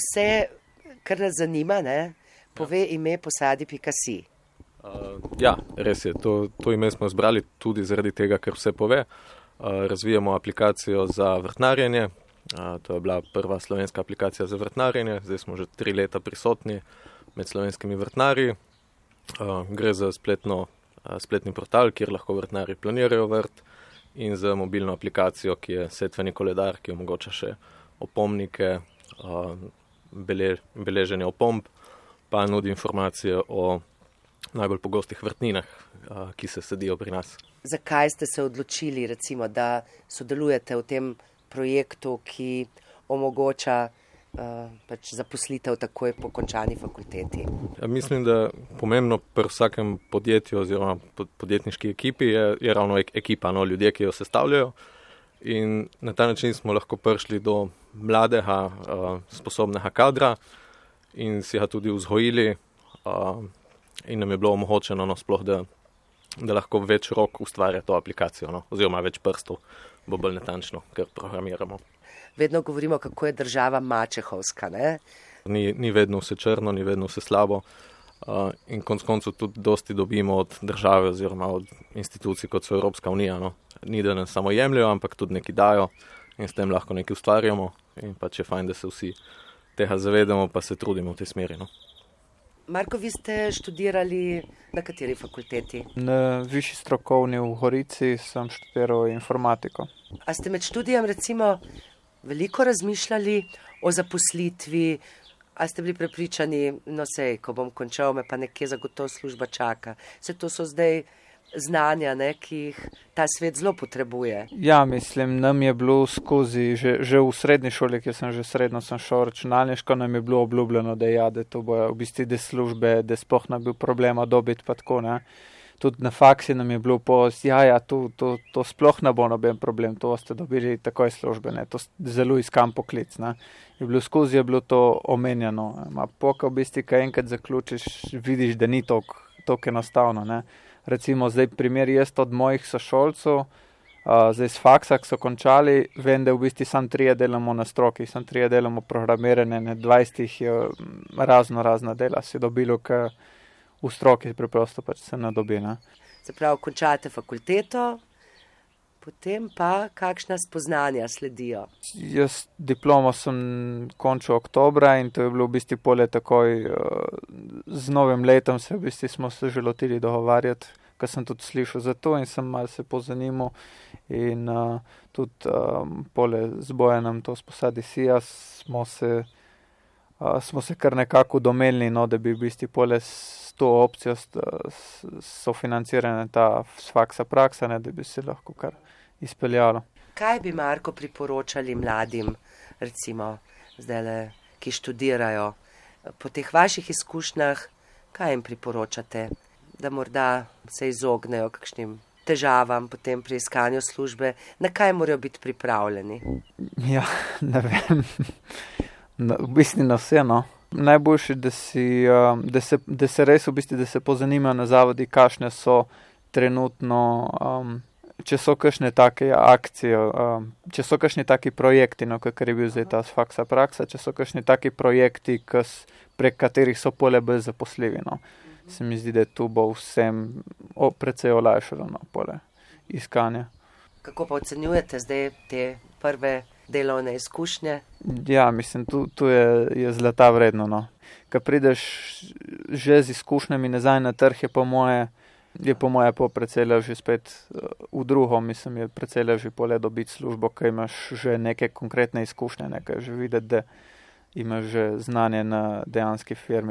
vse, kar nas zanima, ne, pove ja. ime posadi.si. Uh, ja, res je. To, to ime smo izbrali tudi zaradi tega, ker vse pove. Uh, razvijamo aplikacijo za vrtnarjenje. Uh, to je bila prva slovenska aplikacija za vrtnarjenje, zdaj smo že tri leta prisotni med slovenskimi vrtnarji. Uh, gre za spletno, uh, spletni portal, kjer lahko vrtnari planirajo vrt in za mobilno aplikacijo, ki je setveni koledar, ki omogoča še opomnike, uh, bele, beleženje opomb, pa nudi informacije o najbolj pogostih vrtninah, uh, ki se sedijo pri nas. Zakaj ste se odločili, recimo, da sodelujete v tem projektu, ki omogoča uh, pač zaposlitev takoj po končani fakulteti? Ja, mislim, da pomembno pri vsakem podjetju oziroma podjetniški ekipi je, je ravno ekipa, no, ljudje, ki jo sestavljajo. In na ta način smo lahko prišli do mladega, uh, sposobnega kadra in si ga tudi vzgojili, uh, in nam je bilo omogočeno, no, sploh, da, da lahko več rok ustvarja to aplikacijo, no, oziroma več prstov, bo bolj natančno, ker programiramo. Vedno govorimo, kako je država mačehovska. Ni, ni vedno vse črno, ni vedno vse slabo. Uh, in konec koncev tudi dosti dobimo od države oziroma od institucij, kot so Evropska unija. No. Ni da nas samo jemljajo, ampak tudi nekaj dajo in s tem lahko nekaj ustvarjamo. In pa če je fajn, da se vsi tega zavedamo, pa se trudimo v tej smeri. No. Marko, vi ste študirali na kateri fakulteti? Na višji strokovni v Horici sem študiral informatiko. A ste med študijem recimo veliko razmišljali o zaposlitvi? A ste bili prepričani, no sej, ko bom končal, me pa nekje zagotovo služba čaka. Se to so zdaj znanja, ne, ki jih ta svet zelo potrebuje. Ja, mislim, nam je bilo skozi, že, že v srednji šoli, ki sem že srednjo sem šel računalniško, nam je bilo obljubljeno, da, ja, da to bojo v bistvu de službe, da spoh ne bil problema dobiti pa tako, ne. Tudi na faksi nam je bilo post, ja, ja, to, to, to sploh ne bo noben problem, to ste dobili takoj službe, ne, to zelo iskam poklic, ne. Je bilo skozi, je bilo to omenjeno, ma poka v bistvu, enkrat zaključiš, vidiš, da ni tako enostavno, ne recimo zdaj primer jaz od mojih sošolcev, uh, zdaj s faksa, ki so končali, vem, da v bistvu sam trije delamo na stroki, sam trije delamo programiranje, ne 20 jih je razno razna dela, si dobilo, ker v stroki preprosto pač se ne dobi. Ne. Se pravi, končate fakulteto, potem pa kakšna spoznanja sledijo? Jaz diplomo sem končal oktobra in to je bilo v bistvu pole takoj z novim letom se v bistvu smo se že lotili dogovarjati ker sem tudi slišal za to in sem mal se pozanimal. In uh, tudi um, pole z bojenem to sposadi sija smo se, uh, smo se kar nekako domelili, no, da bi v bistvu pole s to opcijo sofinancirane ta faksa praksa, ne, da bi se lahko kar izpeljalo. Kaj bi Marko priporočali mladim, recimo zdaj le, ki študirajo po teh vaših izkušnjah, kaj jim priporočate? Da morda se izognejo kakšnim težavam potem pri iskanju službe, na kaj morajo biti pripravljeni? Ja, ne vem. Na, v bistvu na vse, no. Najboljše, da, si, um, da, se, da se res v bistvu, da se pozanimajo na zavodi, kakšne so trenutno, um, če so kakšne take akcije, um, če so kakšni taki projekti, no, kakor je bil zdaj ta faksa praksa, če so kakšni taki projekti, prek katerih so pole bolj zaposljivi. No se mi zdi, da tu bo vsem o, precej olajšalo na no, pole iskanja. Kako pa ocenjujete zdaj te prve delovne izkušnje? Ja, mislim, tu, tu je, je zlata vredno. No. Ko prideš že z izkušnjami nazaj na trg, je po moje, je po moje po precej leži spet uh, v drugo, mislim, je precej leži pole dobiti službo, ker imaš že neke konkretne izkušnje, nekaj že videti, da imaš že znanje na dejanski firmi,